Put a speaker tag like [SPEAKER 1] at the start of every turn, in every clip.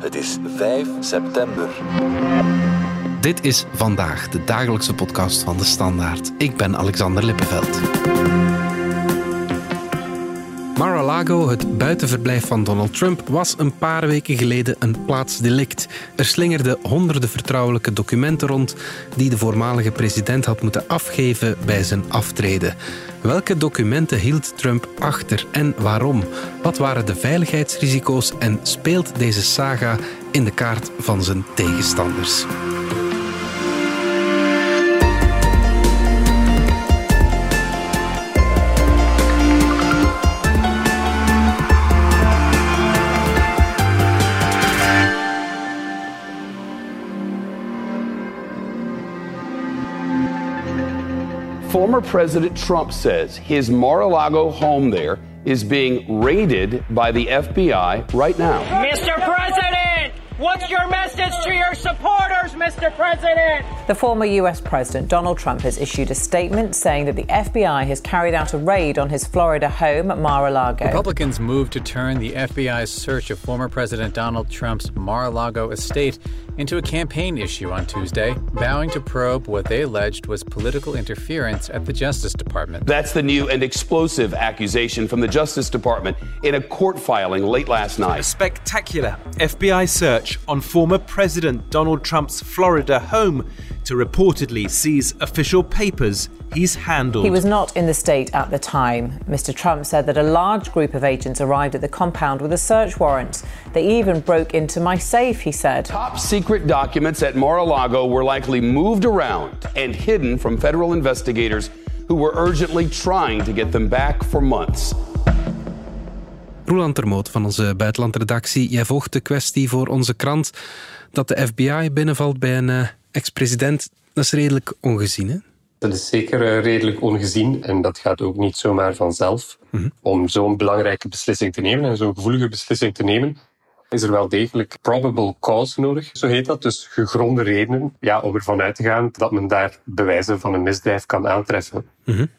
[SPEAKER 1] Het is 5 september.
[SPEAKER 2] Dit is vandaag de dagelijkse podcast van de Standaard. Ik ben Alexander Lippenveld. Mar-a-Lago, het buitenverblijf van Donald Trump, was een paar weken geleden een plaatsdelict. Er slingerden honderden vertrouwelijke documenten rond die de voormalige president had moeten afgeven bij zijn aftreden. Welke documenten hield Trump achter en waarom? Wat waren de veiligheidsrisico's en speelt deze saga in de kaart van zijn tegenstanders?
[SPEAKER 3] Former President Trump says his Mar a Lago home there is being raided by the FBI right now.
[SPEAKER 4] Mr. President, what's your message to your supporters, Mr. President?
[SPEAKER 5] The former US President Donald Trump has issued a statement saying that the FBI has carried out a raid on his Florida home at Mar a Lago.
[SPEAKER 6] Republicans moved to turn the FBI's search of former President Donald Trump's Mar a Lago estate into a campaign issue on Tuesday, vowing to probe what they alleged was political interference at the Justice Department.
[SPEAKER 3] That's the new and explosive accusation from the Justice Department in a court filing late last night.
[SPEAKER 7] A
[SPEAKER 3] night.
[SPEAKER 7] spectacular FBI search on former President Donald Trump's Florida home to reportedly seize official papers he's handled.
[SPEAKER 5] He was not in the state at the time. Mr. Trump said that a large group of agents arrived at the compound with a search warrant. They even broke into my safe, he said.
[SPEAKER 3] Top secret documents at Mar a Lago were likely moved around and hidden from federal investigators who were urgently trying to get them back for months.
[SPEAKER 2] Roland Termoot van onze buitenlandredactie. Jij volgt de kwestie voor onze krant. Dat de FBI binnenvalt bij een eh, ex-president, dat is redelijk ongezien, hè?
[SPEAKER 8] Dat is zeker eh, redelijk ongezien en dat gaat ook niet zomaar vanzelf. Om zo'n belangrijke beslissing te nemen en zo'n gevoelige beslissing te nemen, is er wel degelijk probable cause nodig, zo heet dat. Dus gegronde redenen ja, om ervan uit te gaan dat men daar bewijzen van een misdrijf kan aantreffen.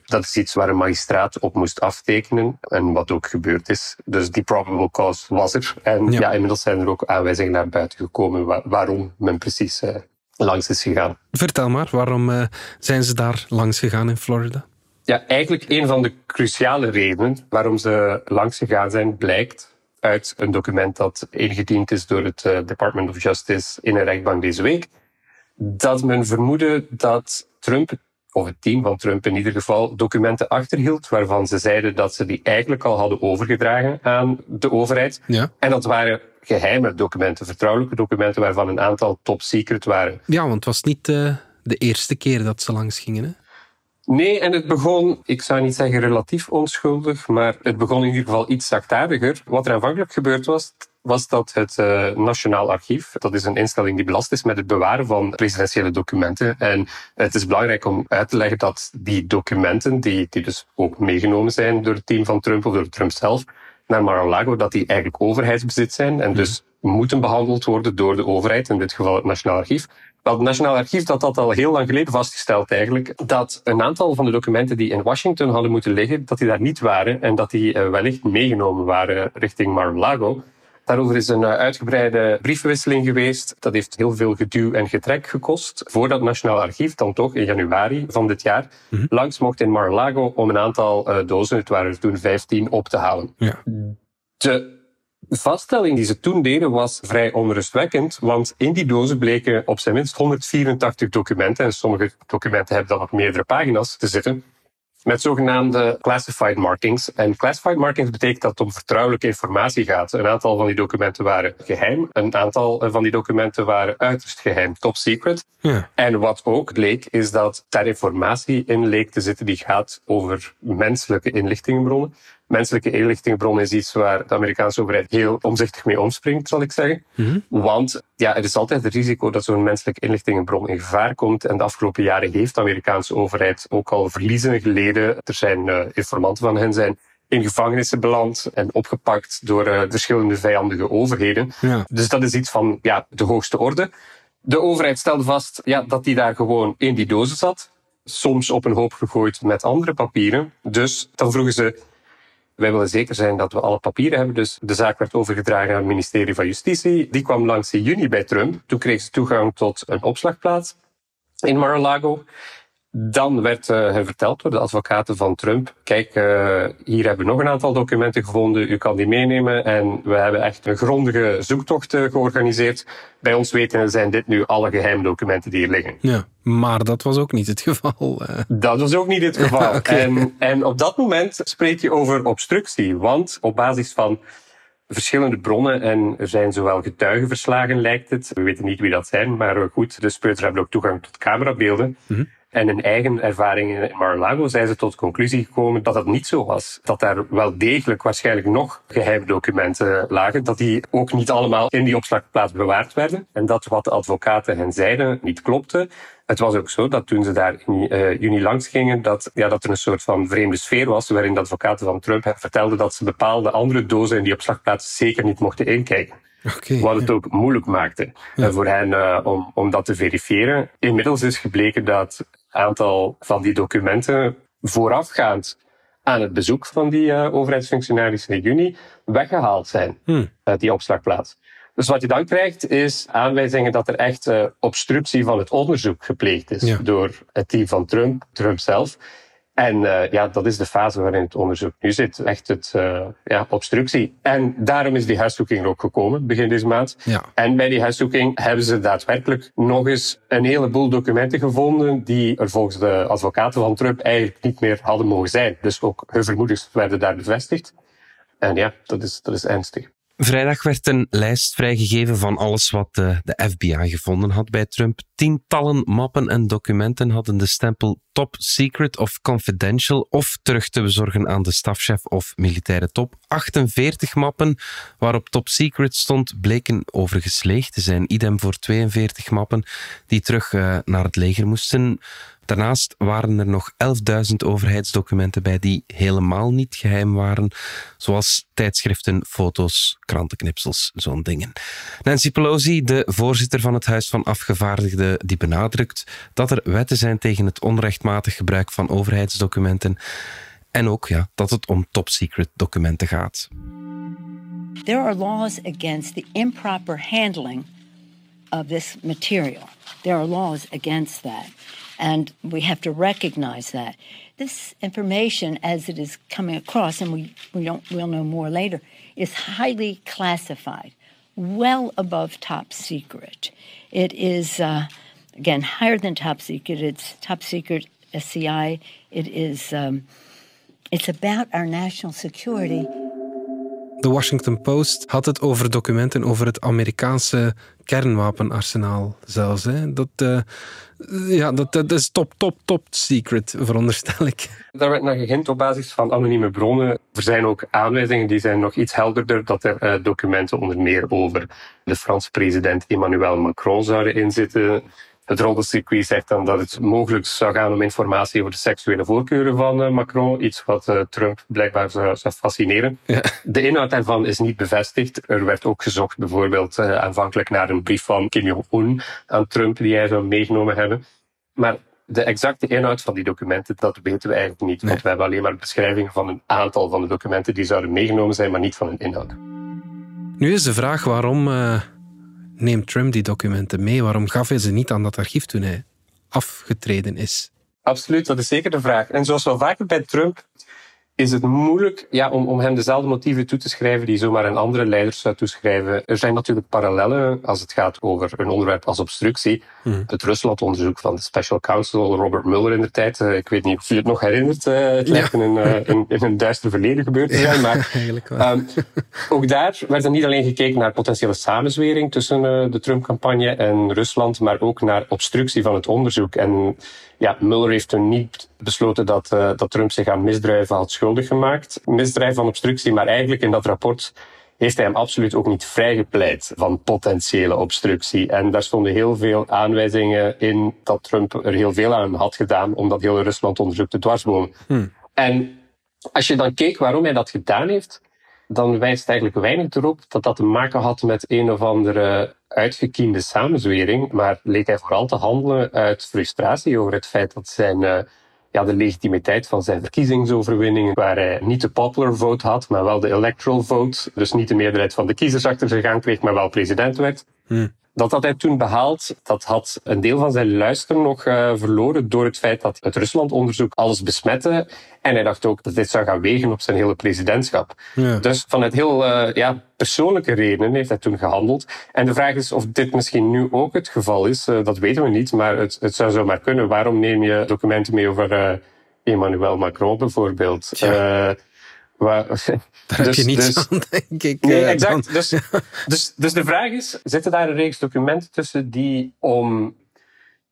[SPEAKER 8] Dat is iets waar een magistraat op moest aftekenen en wat ook gebeurd is. Dus die probable cause was er. En
[SPEAKER 2] Ja.
[SPEAKER 8] ja. inmiddels zijn er ook aanwijzingen naar buiten gekomen wa- waarom men precies eh, langs is gegaan.
[SPEAKER 2] Vertel maar, waarom eh, zijn ze daar langs gegaan in Florida?
[SPEAKER 8] Ja, eigenlijk een van de cruciale redenen waarom ze langs gegaan zijn, blijkt uit een document dat ingediend is door het eh, Department of Justice in een rechtbank deze week. Dat men vermoedde dat Trump, of het team van Trump in ieder geval, documenten achterhield waarvan ze zeiden dat ze die eigenlijk al hadden overgedragen aan de overheid.
[SPEAKER 2] Ja.
[SPEAKER 8] En dat waren geheime documenten, vertrouwelijke documenten waarvan een aantal top secret waren.
[SPEAKER 2] Ja, want het was niet eh, de eerste keer dat ze langs gingen, hè?
[SPEAKER 8] Nee, en het begon, ik zou niet zeggen relatief onschuldig, maar het begon in ieder geval iets zachtaardiger. Wat er aanvankelijk gebeurd was, was dat het eh, Nationaal Archief, dat is een instelling die belast is met het bewaren van presidentiële documenten. En het is belangrijk om uit te leggen dat die documenten, die, die dus ook meegenomen zijn door het team van Trump of door Trump zelf, naar Mar-a-Lago, dat die eigenlijk overheidsbezit zijn en dus moeten behandeld worden door de overheid, in dit geval het Nationaal Archief. Wel, het Nationaal Archief dat had al heel lang geleden vastgesteld eigenlijk dat een aantal van de documenten die in Washington hadden moeten liggen, dat die daar niet waren en dat die eh, wellicht meegenomen waren richting Mar-a-Lago. Daarover is een eh, uitgebreide briefwisseling geweest. Dat heeft heel veel geduw en getrek gekost. Voordat het Nationaal Archief dan toch in januari van dit jaar langs mocht in Mar-a-Lago om een aantal eh, dozen, het waren er toen 15, op te halen.
[SPEAKER 2] Ja.
[SPEAKER 8] De vaststelling die ze toen deden was vrij onrustwekkend, want in die dozen bleken op zijn minst 184 documenten, en sommige documenten hebben dan op meerdere pagina's te zitten, met zogenaamde classified markings. En classified markings betekent dat het om vertrouwelijke informatie gaat. Een aantal van die documenten waren geheim, een aantal van die documenten waren uiterst geheim, top secret.
[SPEAKER 2] Ja.
[SPEAKER 8] En wat ook bleek, is dat daar informatie in leek te zitten die gaat over menselijke inlichtingenbronnen. Menselijke inlichtingenbronnen is iets waar de Amerikaanse overheid heel omzichtig mee omspringt, zal ik zeggen. Want ja, er is altijd het risico dat zo'n menselijke inlichtingenbron in gevaar komt. En de afgelopen jaren heeft de Amerikaanse overheid ook al verliezen geleden. Er zijn eh, informanten van hen zijn in gevangenissen beland en opgepakt door eh, verschillende vijandige overheden.
[SPEAKER 2] Ja.
[SPEAKER 8] Dus dat is iets van ja, de hoogste orde. De overheid stelde vast ja, dat die daar gewoon in die dozen zat. Soms op een hoop gegooid met andere papieren. Dus dan vroegen ze, Wij willen zeker zijn dat we alle papieren hebben. Dus de zaak werd overgedragen aan het ministerie van Justitie. Die kwam langs in juni bij Trump. Toen kreeg ze toegang tot een opslagplaats in Mar-a-Lago. Dan werd uh, verteld door de advocaten van Trump: Kijk, uh, hier hebben we nog een aantal documenten gevonden. U kan die meenemen. En we hebben echt een grondige zoektocht uh, georganiseerd. Bij ons weten zijn dit nu alle geheime documenten die hier liggen.
[SPEAKER 2] Ja, maar dat was ook niet het geval.
[SPEAKER 8] Dat was ook niet het geval. okay. en, en op dat moment spreek je over obstructie. Want op basis van verschillende bronnen en er zijn zowel getuigenverslagen, lijkt het. We weten niet wie dat zijn, maar goed, de speuters hebben ook toegang tot camerabeelden. Mm-hmm. En hun eigen ervaringen in Mar-a-Lago zijn ze tot de conclusie gekomen dat dat niet zo was. Dat daar wel degelijk waarschijnlijk nog geheime documenten lagen, dat die ook niet allemaal in die opslagplaats bewaard werden. En dat wat de advocaten hen zeiden niet klopte. Het was ook zo dat toen ze daar in uh, juni langs gingen, dat, ja, dat er een soort van vreemde sfeer was, waarin de advocaten van Trump vertelden dat ze bepaalde andere dozen in die opslagplaats zeker niet mochten inkijken.
[SPEAKER 2] Okay,
[SPEAKER 8] wat het ook moeilijk maakte ja. voor hen uh, om, om dat te verifiëren. Inmiddels is gebleken dat aantal van die documenten voorafgaand aan het bezoek van die uh, overheidsfunctionarissen in juni weggehaald zijn
[SPEAKER 2] hmm.
[SPEAKER 8] uit die opslagplaats. Dus wat je dan krijgt is aanwijzingen dat er echt uh, obstructie van het onderzoek gepleegd is
[SPEAKER 2] ja.
[SPEAKER 8] door het team van Trump, Trump zelf. En uh, ja, dat is de fase waarin het onderzoek nu zit. Echt het, uh, ja, obstructie. En daarom is die huiszoeking ook gekomen, begin deze maand.
[SPEAKER 2] Ja.
[SPEAKER 8] En bij die huiszoeking hebben ze daadwerkelijk nog eens een heleboel documenten gevonden die er volgens de advocaten van Trump eigenlijk niet meer hadden mogen zijn. Dus ook hun vermoedens werden daar bevestigd. En ja, dat is, dat is ernstig.
[SPEAKER 2] Vrijdag werd een lijst vrijgegeven van alles wat de, FBI gevonden had bij Trump. Tientallen mappen en documenten hadden de stempel top secret of confidential of terug te bezorgen aan de stafchef of militaire top. 48 mappen waarop top secret stond bleken overgesleegd te zijn. Idem voor 42 mappen die terug uh, naar het leger moesten. Daarnaast waren er nog 11.000 overheidsdocumenten bij die helemaal niet geheim waren, zoals tijdschriften, foto's, krantenknipsels, zo'n dingen. Nancy Pelosi, de voorzitter van het Huis van Afgevaardigden, die benadrukt dat er wetten zijn tegen het onrechtmatig gebruik van overheidsdocumenten en ook ja, dat het om top-secret documenten gaat.
[SPEAKER 9] There are laws against the improper handling of this material. There are laws against that. And we have to recognize that. This information, as it is coming across, and we, we don't, we'll know more later, is highly classified, well above top secret. It is, uh, again, higher than top secret. It's top secret SCI. It is, um, it's about our national security.
[SPEAKER 2] De Washington Post had het over documenten over het Amerikaanse kernwapenarsenaal zelfs. Hè. Dat, uh, ja, dat, dat is top, top, top secret, veronderstel ik.
[SPEAKER 8] Daar werd naar gegint op basis van anonieme bronnen. Er zijn ook aanwijzingen die zijn nog iets helderder dat er uh, documenten onder meer over de Franse president Emmanuel Macron zouden inzitten. Het roddelcircuit zegt dan dat het mogelijk zou gaan om informatie over de seksuele voorkeuren van uh, Macron. Iets wat uh, Trump blijkbaar zou, zou fascineren.
[SPEAKER 2] Ja.
[SPEAKER 8] De inhoud daarvan is niet bevestigd. Er werd ook gezocht bijvoorbeeld uh, aanvankelijk naar een brief van Kim Jong-un aan Trump die hij zou meegenomen hebben. Maar de exacte inhoud van die documenten, dat weten we eigenlijk niet.
[SPEAKER 2] Nee.
[SPEAKER 8] Want we hebben alleen maar beschrijvingen van een aantal van de documenten die zouden meegenomen zijn, maar niet van hun inhoud.
[SPEAKER 2] Nu is de vraag waarom uh, neemt Trump die documenten mee? Waarom gaf hij ze niet aan dat archief toen hij afgetreden is?
[SPEAKER 8] Absoluut, dat is zeker de vraag. En zoals wel vaker bij Trump is het moeilijk ja, om, om hem dezelfde motieven toe te schrijven die zomaar een andere leider zou toeschrijven. Er zijn natuurlijk parallellen als het gaat over een onderwerp als obstructie.
[SPEAKER 2] Hmm.
[SPEAKER 8] Het Rusland-onderzoek van de Special Counsel Robert Mueller in de tijd. Uh, ik weet niet of je het nog herinnert. Uh, het lijkt
[SPEAKER 2] Ja.
[SPEAKER 8] in, een, uh, in, in een duister verleden gebeurd te zijn. Maar. Um, ook daar werd er niet alleen gekeken naar potentiële samenzwering tussen de Trump-campagne en Rusland, maar ook naar obstructie van het onderzoek. En ja, Mueller heeft toen niet besloten dat, uh, dat Trump zich aan misdrijven had schuldig gemaakt. Misdrijf van obstructie, maar eigenlijk in dat rapport heeft hij hem absoluut ook niet vrijgepleit van potentiële obstructie. En daar stonden heel veel aanwijzingen in dat Trump er heel veel aan had gedaan om dat hele Rusland-onderzoek te dwarsbomen.
[SPEAKER 2] Hmm.
[SPEAKER 8] En als je dan keek waarom hij dat gedaan heeft, dan wijst eigenlijk weinig erop dat dat te maken had met een of andere uitgekiende samenzwering. Maar leek hij vooral te handelen uit frustratie over het feit dat zijn uh, ja, de legitimiteit van zijn verkiezingsoverwinningen, waar hij niet de popular vote had, maar wel de electoral vote. Dus niet de meerderheid van de kiezers achter zich aan kreeg, maar wel president werd.
[SPEAKER 2] Hmm.
[SPEAKER 8] Dat had hij toen behaald, dat had een deel van zijn luister nog uh, verloren door het feit dat het Rusland-onderzoek alles besmette. En hij dacht ook dat dit zou gaan wegen op zijn hele presidentschap.
[SPEAKER 2] Ja.
[SPEAKER 8] Dus vanuit heel uh, ja, persoonlijke redenen heeft hij toen gehandeld. En de vraag is of dit misschien nu ook het geval is. Uh, dat weten we niet, maar het, het zou zo maar kunnen. Waarom neem je documenten mee over Emmanuel Macron bijvoorbeeld?
[SPEAKER 2] Ja. Waar, Daar heb je niets dus, aan, denk ik.
[SPEAKER 8] Nee, exact. Dus, dus, dus de vraag is, zitten daar een reeks documenten tussen die om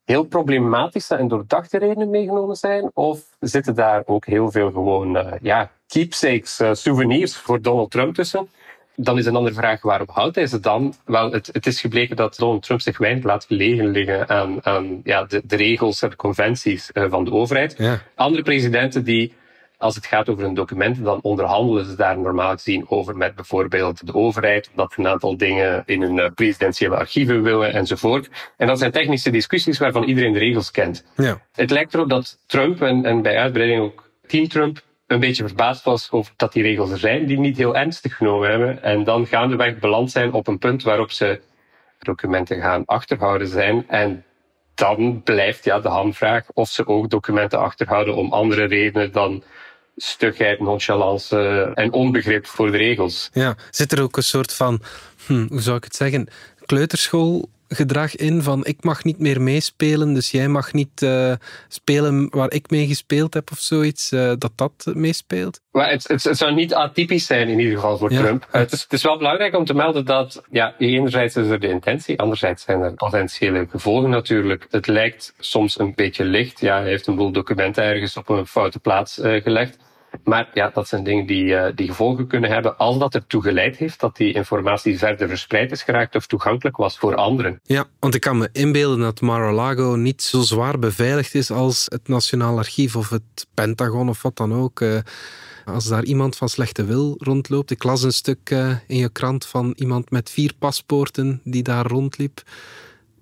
[SPEAKER 8] heel problematische en doordachte redenen meegenomen zijn? Of zitten daar ook heel veel gewoon uh, ja, keepsakes, uh, souvenirs voor Donald Trump tussen? Dan is een andere vraag, waarom houdt hij ze dan? Wel, het, het is gebleken dat Donald Trump zich weinig laat gelegen liggen aan, aan ja, de, de regels en de conventies uh, van de overheid.
[SPEAKER 2] Ja.
[SPEAKER 8] Andere presidenten die als het gaat over een document, dan onderhandelen ze daar normaal gezien over met bijvoorbeeld de overheid, omdat ze een aantal dingen in hun presidentiële archieven willen enzovoort. En dat zijn technische discussies waarvan iedereen de regels kent.
[SPEAKER 2] Ja.
[SPEAKER 8] Het lijkt erop dat Trump en, en bij uitbreiding ook Team Trump een beetje verbaasd was over dat die regels er zijn, die niet heel ernstig genomen hebben. En dan gaandeweg beland zijn op een punt waarop ze documenten gaan achterhouden zijn. En dan blijft ja, de hamvraag of ze ook documenten achterhouden om andere redenen dan stugheid, nonchalance en onbegrip voor de regels.
[SPEAKER 2] Ja, zit er ook een soort van, hm, hoe zou ik het zeggen, kleuterschoolgedrag in van ik mag niet meer meespelen, dus jij mag niet uh, spelen waar ik mee gespeeld heb of zoiets, uh, dat dat meespeelt?
[SPEAKER 8] Maar het, het, het, zou niet atypisch zijn in ieder geval voor
[SPEAKER 2] Ja.
[SPEAKER 8] Trump. Het, is, het is wel belangrijk om te melden dat, ja, enerzijds is er de intentie, anderzijds zijn er potentiële gevolgen natuurlijk. Het lijkt soms een beetje licht. Ja, hij heeft een boel documenten ergens op een foute plaats uh, gelegd. Maar ja, dat zijn dingen die, uh, die gevolgen kunnen hebben als dat ertoe geleid heeft dat die informatie verder verspreid is geraakt of toegankelijk was voor anderen.
[SPEAKER 2] Ja, want ik kan me inbeelden dat Mar-a-Lago niet zo zwaar beveiligd is als het Nationaal Archief of het Pentagon of wat dan ook. Uh, als daar iemand van slechte wil rondloopt. Ik las een stuk uh, in je krant van iemand met vier paspoorten die daar rondliep.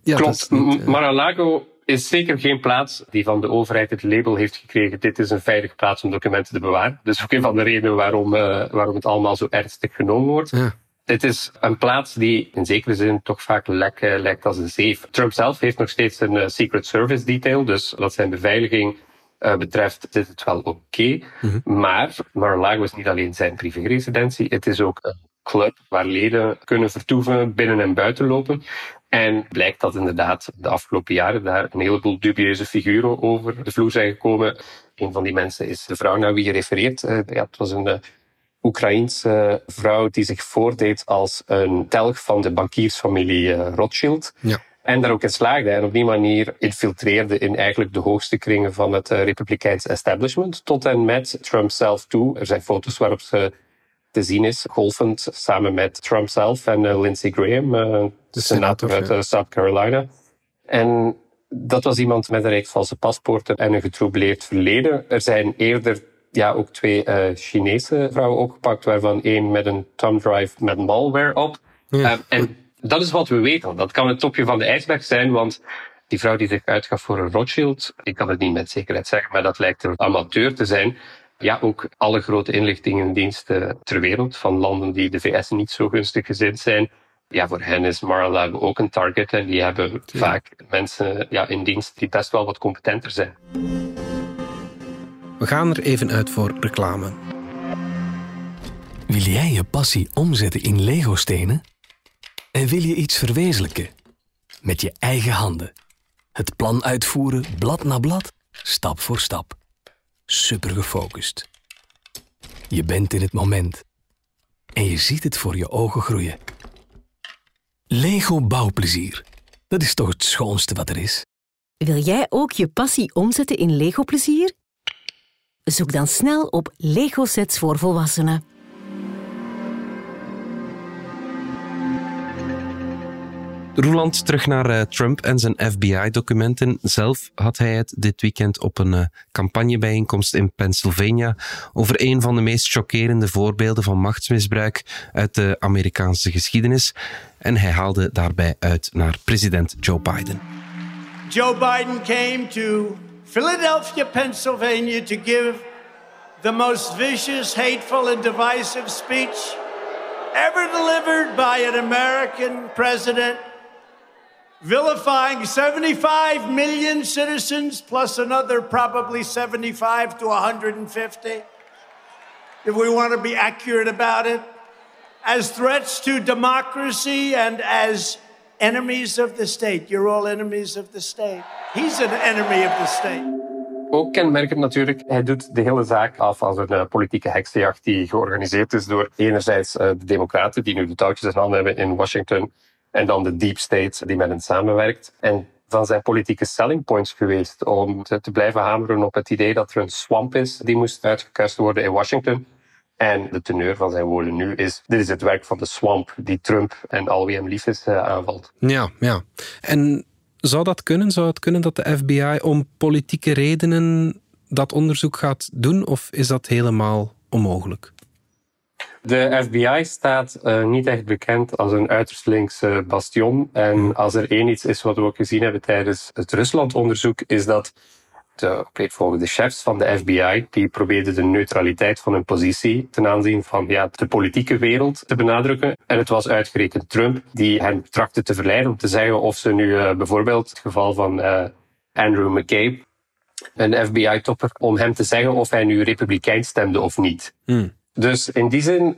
[SPEAKER 2] Ja,
[SPEAKER 8] Klopt.
[SPEAKER 2] Niet,
[SPEAKER 8] Mar-a-Lago is zeker geen plaats die van de overheid het label heeft gekregen. Dit is een veilige plaats om documenten te bewaren. Dus ook een van de redenen waarom, uh, waarom het allemaal zo ernstig genomen wordt.
[SPEAKER 2] Ja.
[SPEAKER 8] Het is een plaats die in zekere zin toch vaak lek, uh, lijkt als een zeef. Trump zelf heeft nog steeds een uh, Secret Service detail, dus wat zijn beveiliging betreft zit het wel oké. Okay.
[SPEAKER 2] Mhm.
[SPEAKER 8] Mm -hmm. Maar Mar-a-Lago is niet alleen zijn privéresidentie, het is ook een club waar leden kunnen vertoeven, binnen en buiten lopen. En blijkt dat inderdaad de afgelopen jaren daar een heleboel dubieuze figuren over de vloer zijn gekomen. Een van die mensen is de vrouw naar wie je refereert. Uh, ja, het was een uh, Oekraïense vrouw die zich voordeed als een telg van de bankiersfamilie uh, Rothschild.
[SPEAKER 2] Ja.
[SPEAKER 8] En daar ook in slaagde. En op die manier infiltreerde in eigenlijk de hoogste kringen van het Republikeins establishment. Tot en met Trump zelf toe. Er zijn foto's waarop ze te zien is, golfend samen met Trump zelf en uh, Lindsey Graham, uh, de senator uit South Carolina. En dat was iemand met een reeks valse paspoorten en een getroubleerd verleden. Er zijn eerder ja, ook twee Chinese vrouwen opgepakt, waarvan één met een thumb drive met malware op.
[SPEAKER 2] Ja.
[SPEAKER 8] en dat is wat we weten. Dat kan het topje van de ijsberg zijn, want die vrouw die zich uitgaf voor een Rothschild, ik kan het niet met zekerheid zeggen, maar dat lijkt een amateur te zijn. Ja, ook alle grote inlichtingendiensten ter wereld van landen die de VS niet zo gunstig gezind zijn. Ja, voor hen is Mar-a-Lago ook een target en die hebben ja. vaak mensen ja, in dienst die best wel wat competenter zijn.
[SPEAKER 2] We gaan er even uit voor reclame.
[SPEAKER 10] Wil jij je passie omzetten in Lego-stenen? En wil je iets verwezenlijken? Met je eigen handen. Het plan uitvoeren, blad na blad, stap voor stap super gefocust. Je bent in het moment en je ziet het voor je ogen groeien. Lego bouwplezier. Dat is toch het schoonste wat er is?
[SPEAKER 11] Wil jij ook je passie omzetten in Lego plezier? Zoek dan snel op Lego sets voor volwassenen.
[SPEAKER 2] Roeland, terug naar uh, Trump en zijn FBI-documenten. Zelf had hij het dit weekend op een uh, campagnebijeenkomst in Pennsylvania over een van de meest chockerende voorbeelden van machtsmisbruik uit de Amerikaanse geschiedenis. En hij haalde daarbij uit naar president Joe Biden.
[SPEAKER 12] Joe Biden came to Philadelphia, Pennsylvania, to give the most vicious, hateful, and divisive speech ever delivered by an American president, vilifying 75 million citizens plus another probably 75 to 150, if we want to be accurate about it, as threats to democracy and as enemies of the state. You're all enemies of the state. He's an enemy of the state.
[SPEAKER 8] Ook kenmerkend natuurlijk, hij doet de hele zaak af als een uh, politieke heksenjacht die georganiseerd is door enerzijds uh, de democraten die nu de touwtjes in handen hebben in Washington en dan de deep state die met hen samenwerkt. En van zijn politieke selling points geweest om te, te blijven hameren op het idee dat er een swamp is die moest uitgekuist worden in Washington. En de teneur van zijn woorden nu is: dit is het werk van de swamp die Trump en al wie hem lief is uh, aanvalt.
[SPEAKER 2] Ja, ja. En zou dat kunnen? Zou het kunnen dat de FBI om politieke redenen dat onderzoek gaat doen? Of is dat helemaal onmogelijk?
[SPEAKER 8] De FBI staat uh, niet echt bekend als een uiterst linkse bastion. En als er één iets is wat we ook gezien hebben tijdens het Rusland-onderzoek, is dat de opleidvolgende chefs van de FBI, die probeerden de neutraliteit van hun positie ten aanzien van ja, de politieke wereld te benadrukken. En het was uitgerekend Trump die hen trachtte te verleiden om te zeggen of ze nu uh, bijvoorbeeld het geval van uh, Andrew McCabe, een FBI-topper, om hem te zeggen of hij nu republikein stemde of niet.
[SPEAKER 2] Hmm.
[SPEAKER 8] Dus in die zin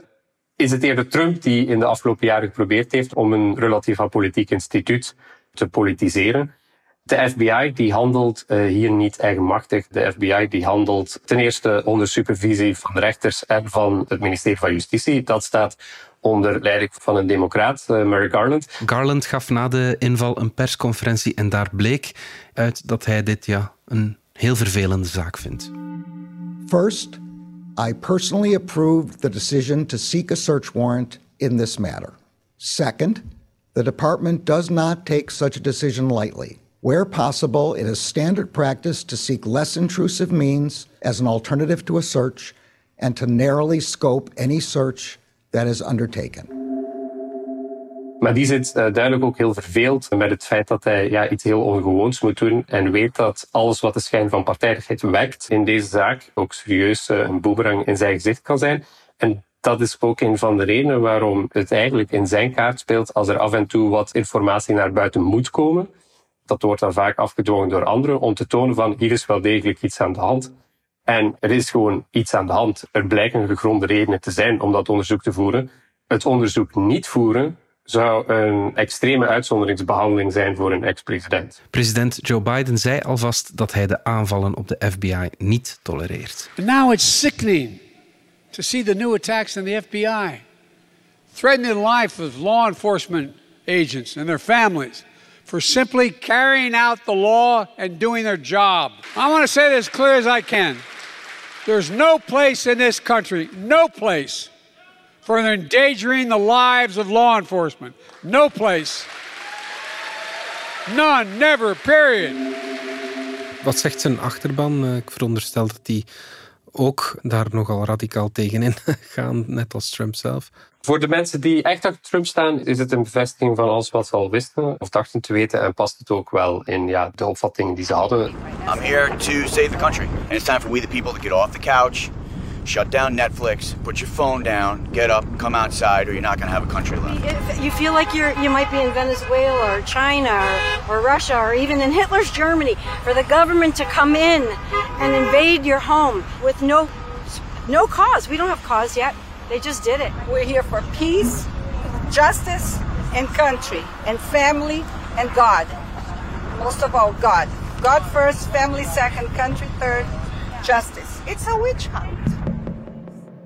[SPEAKER 8] is het eerder Trump die in de afgelopen jaren geprobeerd heeft om een relatief apolitiek instituut te politiseren. De FBI die handelt uh, hier niet eigenmachtig. De FBI die handelt ten eerste onder supervisie van de rechters en van het ministerie van Justitie. Dat staat onder leiding van een democraat, uh, Merrick Garland.
[SPEAKER 2] Garland gaf na de inval een persconferentie en daar bleek uit dat hij dit ja, een heel vervelende zaak vindt.
[SPEAKER 13] First, I personally approved the decision to seek a search warrant in this matter. Second, the department does not take such a decision lightly. Where possible, it is standard practice to seek less intrusive means as an alternative to a search and to narrowly scope any search that is undertaken.
[SPEAKER 8] Maar die zit uh, duidelijk ook heel verveeld met het feit dat hij ja, iets heel ongewoons moet doen en weet dat alles wat de schijn van partijdigheid wekt in deze zaak ook serieus uh, een boemerang in zijn gezicht kan zijn. En dat is ook een van de redenen waarom het eigenlijk in zijn kaart speelt als er af en toe wat informatie naar buiten moet komen dat wordt dan vaak afgedwongen door anderen om te tonen van hier is wel degelijk iets aan de hand. En er is gewoon iets aan de hand. Er blijken gegronde redenen te zijn om dat onderzoek te voeren. Het onderzoek niet voeren zou een extreme uitzonderingsbehandeling zijn voor een ex-president.
[SPEAKER 2] President Joe Biden zei alvast dat hij de aanvallen op de FBI niet tolereert.
[SPEAKER 14] now it's sickening to see the new attacks on the FBI. Threatening the life of law enforcement agents and their families. for simply carrying out the law and doing their job. I want to say this as clear as I can. There's no place in this country, no place, for endangering the lives of law enforcement. No place. None, never, period.
[SPEAKER 2] Wat zegt zijn achterban? Eh, ik veronderstel dat die ook daar nogal radicaal tegenin gaan, net als Trump zelf.
[SPEAKER 8] Voor de mensen die echt achter Trump staan, is het een bevestiging van alles wat ze al wisten of dachten te weten en past het ook wel in ja, de opvattingen die ze hadden.
[SPEAKER 15] I'm here to save the country. And it's time for we the people to get off the couch, shut down Netflix, put your phone down, get up, come outside, or you're not going to have a country left.
[SPEAKER 16] If you feel like you're, you might be in Venezuela or China or, or Russia or even in Hitler's Germany, for the government to come in and invade your home with no, no cause. We don't have cause yet. They just did it.
[SPEAKER 17] We're here for peace, justice, and country, and family, and God. Most of all, God. God first, family second, country third, justice. It's a witch hunt.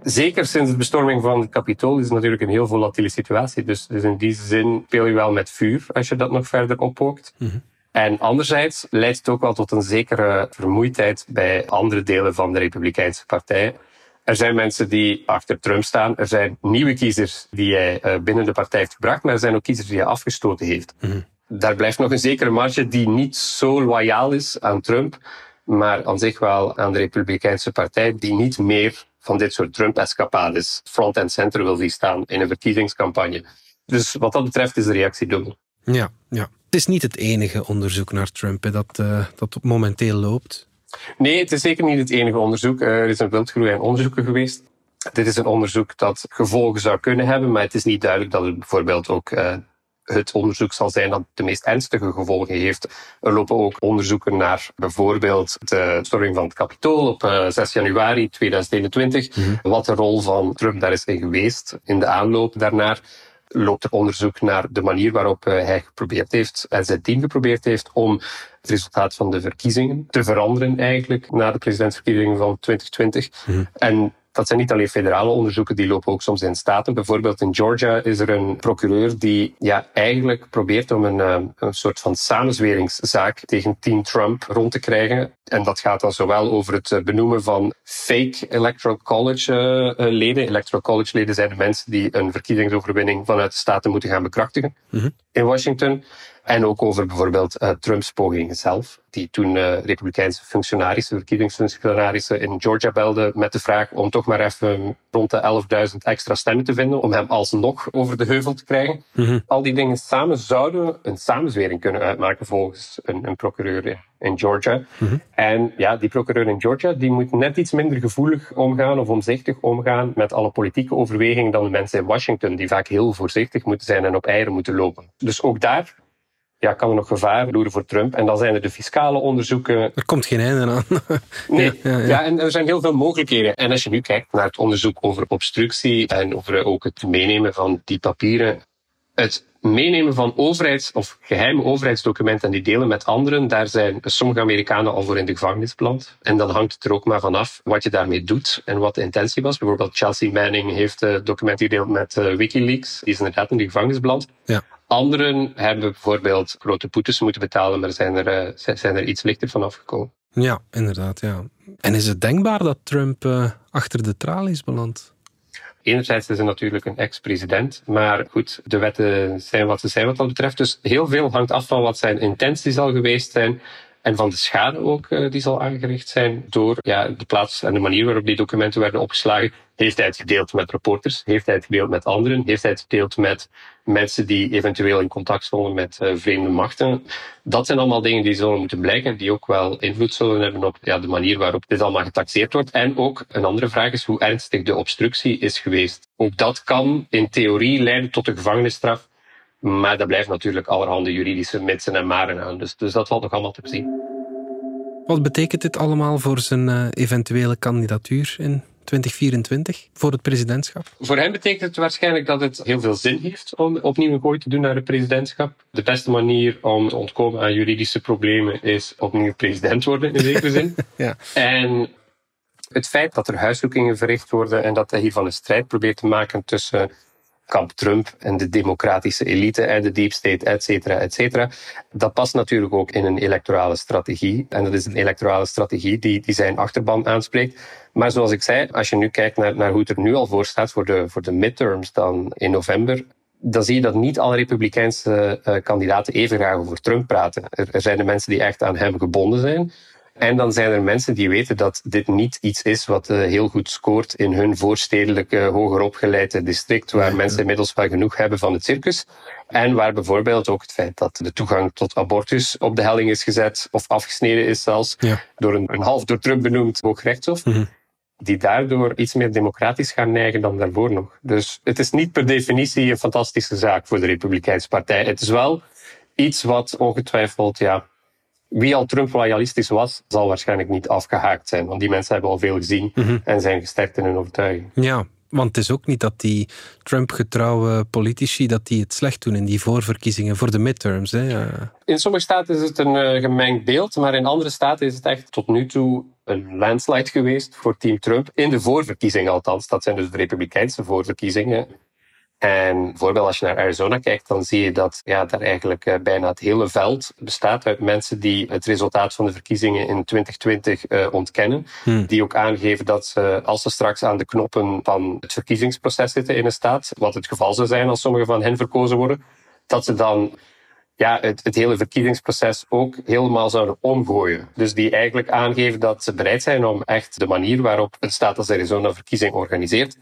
[SPEAKER 8] Zeker sinds de bestorming van het kapitool is het natuurlijk een heel volatiele situatie. Dus, dus in die zin speel je wel met vuur als je dat nog verder oppookt.
[SPEAKER 2] Mhm.
[SPEAKER 8] En anderzijds leidt het ook wel tot een zekere vermoeidheid bij andere delen van de Republikeinse Partij. Er zijn mensen die achter Trump staan. Er zijn nieuwe kiezers die hij eh, binnen de partij heeft gebracht. Maar er zijn ook kiezers die hij afgestoten heeft. Daar blijft nog een zekere marge die niet zo loyaal is aan Trump. Maar aan zich wel aan de Republikeinse Partij. Die niet meer van dit soort Trump-escapades front en center wil zien staan in een verkiezingscampagne. Dus wat dat betreft is de reactie dubbel.
[SPEAKER 2] Ja, ja. Het is niet het enige onderzoek naar Trump hè, dat, uh, dat momenteel loopt.
[SPEAKER 8] Nee, het is zeker niet het enige onderzoek. Er is een wildgroei aan onderzoeken geweest. Dit is een onderzoek dat gevolgen zou kunnen hebben, maar het is niet duidelijk dat het bijvoorbeeld ook uh, het onderzoek zal zijn dat de meest ernstige gevolgen heeft. Er lopen ook onderzoeken naar bijvoorbeeld de storming van het Capitool op 6 eh, januari 2021. Mm Wat de rol van Trump daar is in geweest in de aanloop daarnaar loopt er onderzoek naar de manier waarop eh, hij geprobeerd heeft en zijn team geprobeerd heeft om het resultaat van de verkiezingen te veranderen eigenlijk na de presidentsverkiezingen van 2020. Mm En dat zijn niet alleen federale onderzoeken, die lopen ook soms in staten. Bijvoorbeeld in Georgia is er een procureur die ja, eigenlijk probeert om een, eh, een soort van samenzweringszaak tegen Team Trump rond te krijgen. En dat gaat dan zowel over het eh, benoemen van fake Electoral College uh, leden. Electoral College leden zijn de mensen die een verkiezingsoverwinning vanuit de staten moeten gaan bekrachtigen mm in Washington. En ook over bijvoorbeeld uh, Trumps pogingen zelf, die toen uh, republikeinse functionarissen, verkiezingsfunctionarissen in Georgia belden met de vraag om toch maar even rond de 11.000 extra stemmen te vinden om hem alsnog over de heuvel te krijgen. Mm-hmm. Al die dingen samen zouden een samenzwering kunnen uitmaken volgens een, een procureur in Georgia. Mm-hmm. En ja, die procureur in Georgia die moet net iets minder gevoelig omgaan of omzichtig omgaan met alle politieke overwegingen dan de mensen in Washington, die vaak heel voorzichtig moeten zijn en op eieren moeten lopen. Dus ook daar ja, kan er nog gevaar loeren voor Trump. En dan zijn er de fiscale onderzoeken.
[SPEAKER 2] Er komt geen einde aan.
[SPEAKER 8] nee, ja, ja. ja, en er zijn heel veel mogelijkheden. En als je nu kijkt naar het onderzoek over obstructie en over ook het meenemen van die papieren. Het meenemen van overheids- of geheime overheidsdocumenten en die delen met anderen, daar zijn sommige Amerikanen al voor in de gevangenis beland. En dan hangt het er ook maar vanaf wat je daarmee doet en wat de intentie was. Bijvoorbeeld Chelsea Manning heeft documenten gedeeld met uh, Wikileaks. Die is inderdaad in de gevangenis beland. Ja. Anderen hebben bijvoorbeeld grote boetes moeten betalen, maar zijn er, uh, zijn er iets lichter van afgekomen.
[SPEAKER 2] Ja, inderdaad. Ja. En is het denkbaar dat Trump uh, achter de tralies belandt?
[SPEAKER 8] Enerzijds is hij natuurlijk een ex-president, maar goed, de wetten zijn wat ze zijn wat dat betreft. Dus heel veel hangt af van wat zijn intentie zal geweest zijn. En van de schade ook uh, die zal aangericht zijn door ja, de plaats en de manier waarop die documenten werden opgeslagen. Heeft hij het gedeeld met reporters? Heeft hij het gedeeld met anderen? Heeft hij het gedeeld met mensen die eventueel in contact stonden met uh, vreemde machten? Dat zijn allemaal dingen die zullen moeten blijken, die ook wel invloed zullen hebben op ja, de manier waarop dit allemaal getaxeerd wordt. En ook een andere vraag is hoe ernstig de obstructie is geweest. Ook dat kan in theorie leiden tot een gevangenisstraf. Maar dat blijft natuurlijk allerhande juridische mitsen en maren aan. Dus, dus dat valt nog allemaal te zien.
[SPEAKER 2] Wat betekent dit allemaal voor zijn uh, eventuele kandidatuur in 2024 voor het presidentschap?
[SPEAKER 8] Voor hem betekent het waarschijnlijk dat het heel veel zin heeft om opnieuw een gooi te doen naar het presidentschap. De beste manier om te ontkomen aan juridische problemen is opnieuw president worden, in zekere zin. ja. En het feit dat er huiszoekingen verricht worden en dat hij hiervan een strijd probeert te maken tussen kamp Trump en de democratische elite en de deep state, et cetera, et cetera. Dat past natuurlijk ook in een electorale strategie. En dat is een electorale strategie die, die zijn achterban aanspreekt. Maar zoals ik zei, als je nu kijkt naar, naar hoe het er nu al voor staat voor de, voor de midterms dan in november, dan zie je dat niet alle Republikeinse uh, kandidaten even graag over Trump praten. Er, er zijn de mensen die echt aan hem gebonden zijn. En dan zijn er mensen die weten dat dit niet iets is wat uh, heel goed scoort in hun voorstedelijke, hoger opgeleide district, waar mensen inmiddels wel genoeg hebben van het circus. En waar bijvoorbeeld ook het feit dat de toegang tot abortus op de helling is gezet, of afgesneden is zelfs, ja. door een, een, half door Trump benoemd hoogrechtshof. Mm -hmm. Die daardoor iets meer democratisch gaan neigen dan daarvoor nog. Dus het is niet per definitie een fantastische zaak voor de Republikeinse Partij. Het is wel iets wat ongetwijfeld ja, wie al Trump-loyalistisch was, zal waarschijnlijk niet afgehaakt zijn. Want die mensen hebben al veel gezien mm-hmm. en zijn gesterkt in hun overtuiging.
[SPEAKER 2] Ja, want het is ook niet dat die Trump-getrouwe politici dat die het slecht doen in die voorverkiezingen voor de midterms. Hè?
[SPEAKER 8] In sommige staten is het een uh, gemengd beeld, maar in andere staten is het echt tot nu toe een landslide geweest voor Team Trump. In de voorverkiezingen althans. Dat zijn dus de Republikeinse voorverkiezingen. En bijvoorbeeld als je naar Arizona kijkt, dan zie je dat ja, daar eigenlijk uh, bijna het hele veld bestaat uit mensen die het resultaat van de verkiezingen in 2020 uh, eh, ontkennen. Hmm. Die ook aangeven dat ze, als ze straks aan de knoppen van het verkiezingsproces zitten in een staat, wat het geval zou zijn als sommige van hen verkozen worden, dat ze dan ja, het, het hele verkiezingsproces ook helemaal zouden omgooien. Dus die eigenlijk aangeven dat ze bereid zijn om echt de manier waarop een staat als Arizona verkiezing organiseert,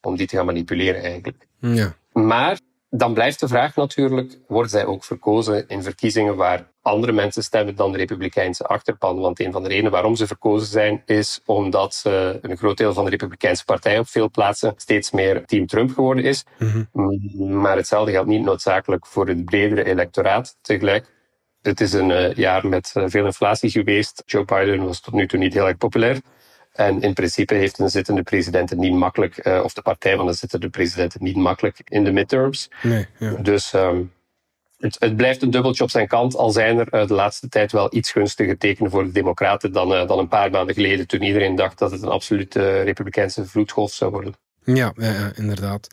[SPEAKER 8] om die te gaan manipuleren eigenlijk. Ja. Maar Dan blijft de vraag natuurlijk, wordt zij ook verkozen in verkiezingen waar andere mensen stemmen dan de Republikeinse achterpan? Want een van de redenen waarom ze verkozen zijn, is omdat een groot deel van de Republikeinse partij op veel plaatsen steeds meer Team Trump geworden is. Maar hetzelfde geldt niet noodzakelijk voor het bredere electoraat tegelijk. Het is een uh, jaar met uh, veel inflatie geweest. Joe Biden was tot nu toe niet heel erg populair. En in principe heeft een zittende president het niet makkelijk, uh, of de partij van de zittende president het niet makkelijk in de midterms.
[SPEAKER 2] Nee, ja.
[SPEAKER 8] Dus um, het, het, blijft een dubbeltje op zijn kant, al zijn er de laatste tijd wel iets gunstiger tekenen voor de Democraten dan, dan een paar maanden geleden, toen iedereen dacht dat het een absolute republikeinse vloedgolf zou worden.
[SPEAKER 2] Ja, ja inderdaad.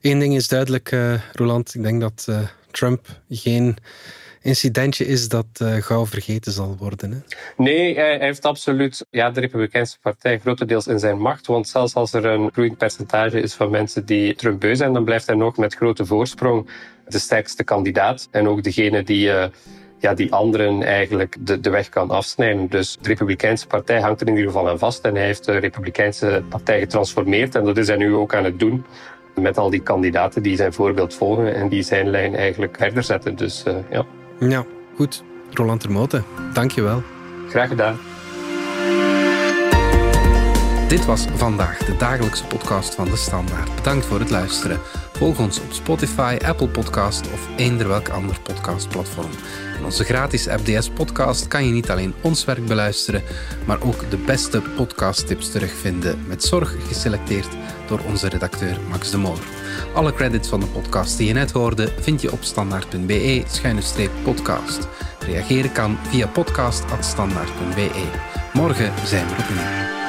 [SPEAKER 2] Eén ding is duidelijk, Roland. Ik denk dat Trump geen incidentje is dat uh, gauw vergeten zal worden. Hè?
[SPEAKER 8] Nee, hij heeft absoluut ja, de Republikeinse Partij grotendeels in zijn macht. Want zelfs als er een groeiend percentage is van mensen die Trump beu zijn, dan blijft hij nog met grote voorsprong de sterkste kandidaat. En ook degene die. Uh, ja, die anderen eigenlijk de, de weg kan afsnijden. Dus de Republikeinse Partij hangt er in ieder geval aan vast. En hij heeft de Republikeinse Partij getransformeerd. En dat is hij nu ook aan het doen. Met al die kandidaten die zijn voorbeeld volgen en die zijn lijn eigenlijk verder zetten. Dus uh, ja.
[SPEAKER 2] Ja, goed. Roland Termoten, dank je wel.
[SPEAKER 8] Graag gedaan.
[SPEAKER 2] Dit was vandaag de dagelijkse podcast van De Standaard. Bedankt voor het luisteren. Volg ons op Spotify, Apple Podcast of eender welk ander podcastplatform. In onze gratis FDS podcast kan je niet alleen ons werk beluisteren, maar ook de beste podcasttips terugvinden, met zorg geselecteerd door onze redacteur Max de Moor. Alle credits van de podcast die je net hoorde vind je op standaard.be-podcast. Reageren kan via podcast.standaard.be. Morgen zijn we opnieuw.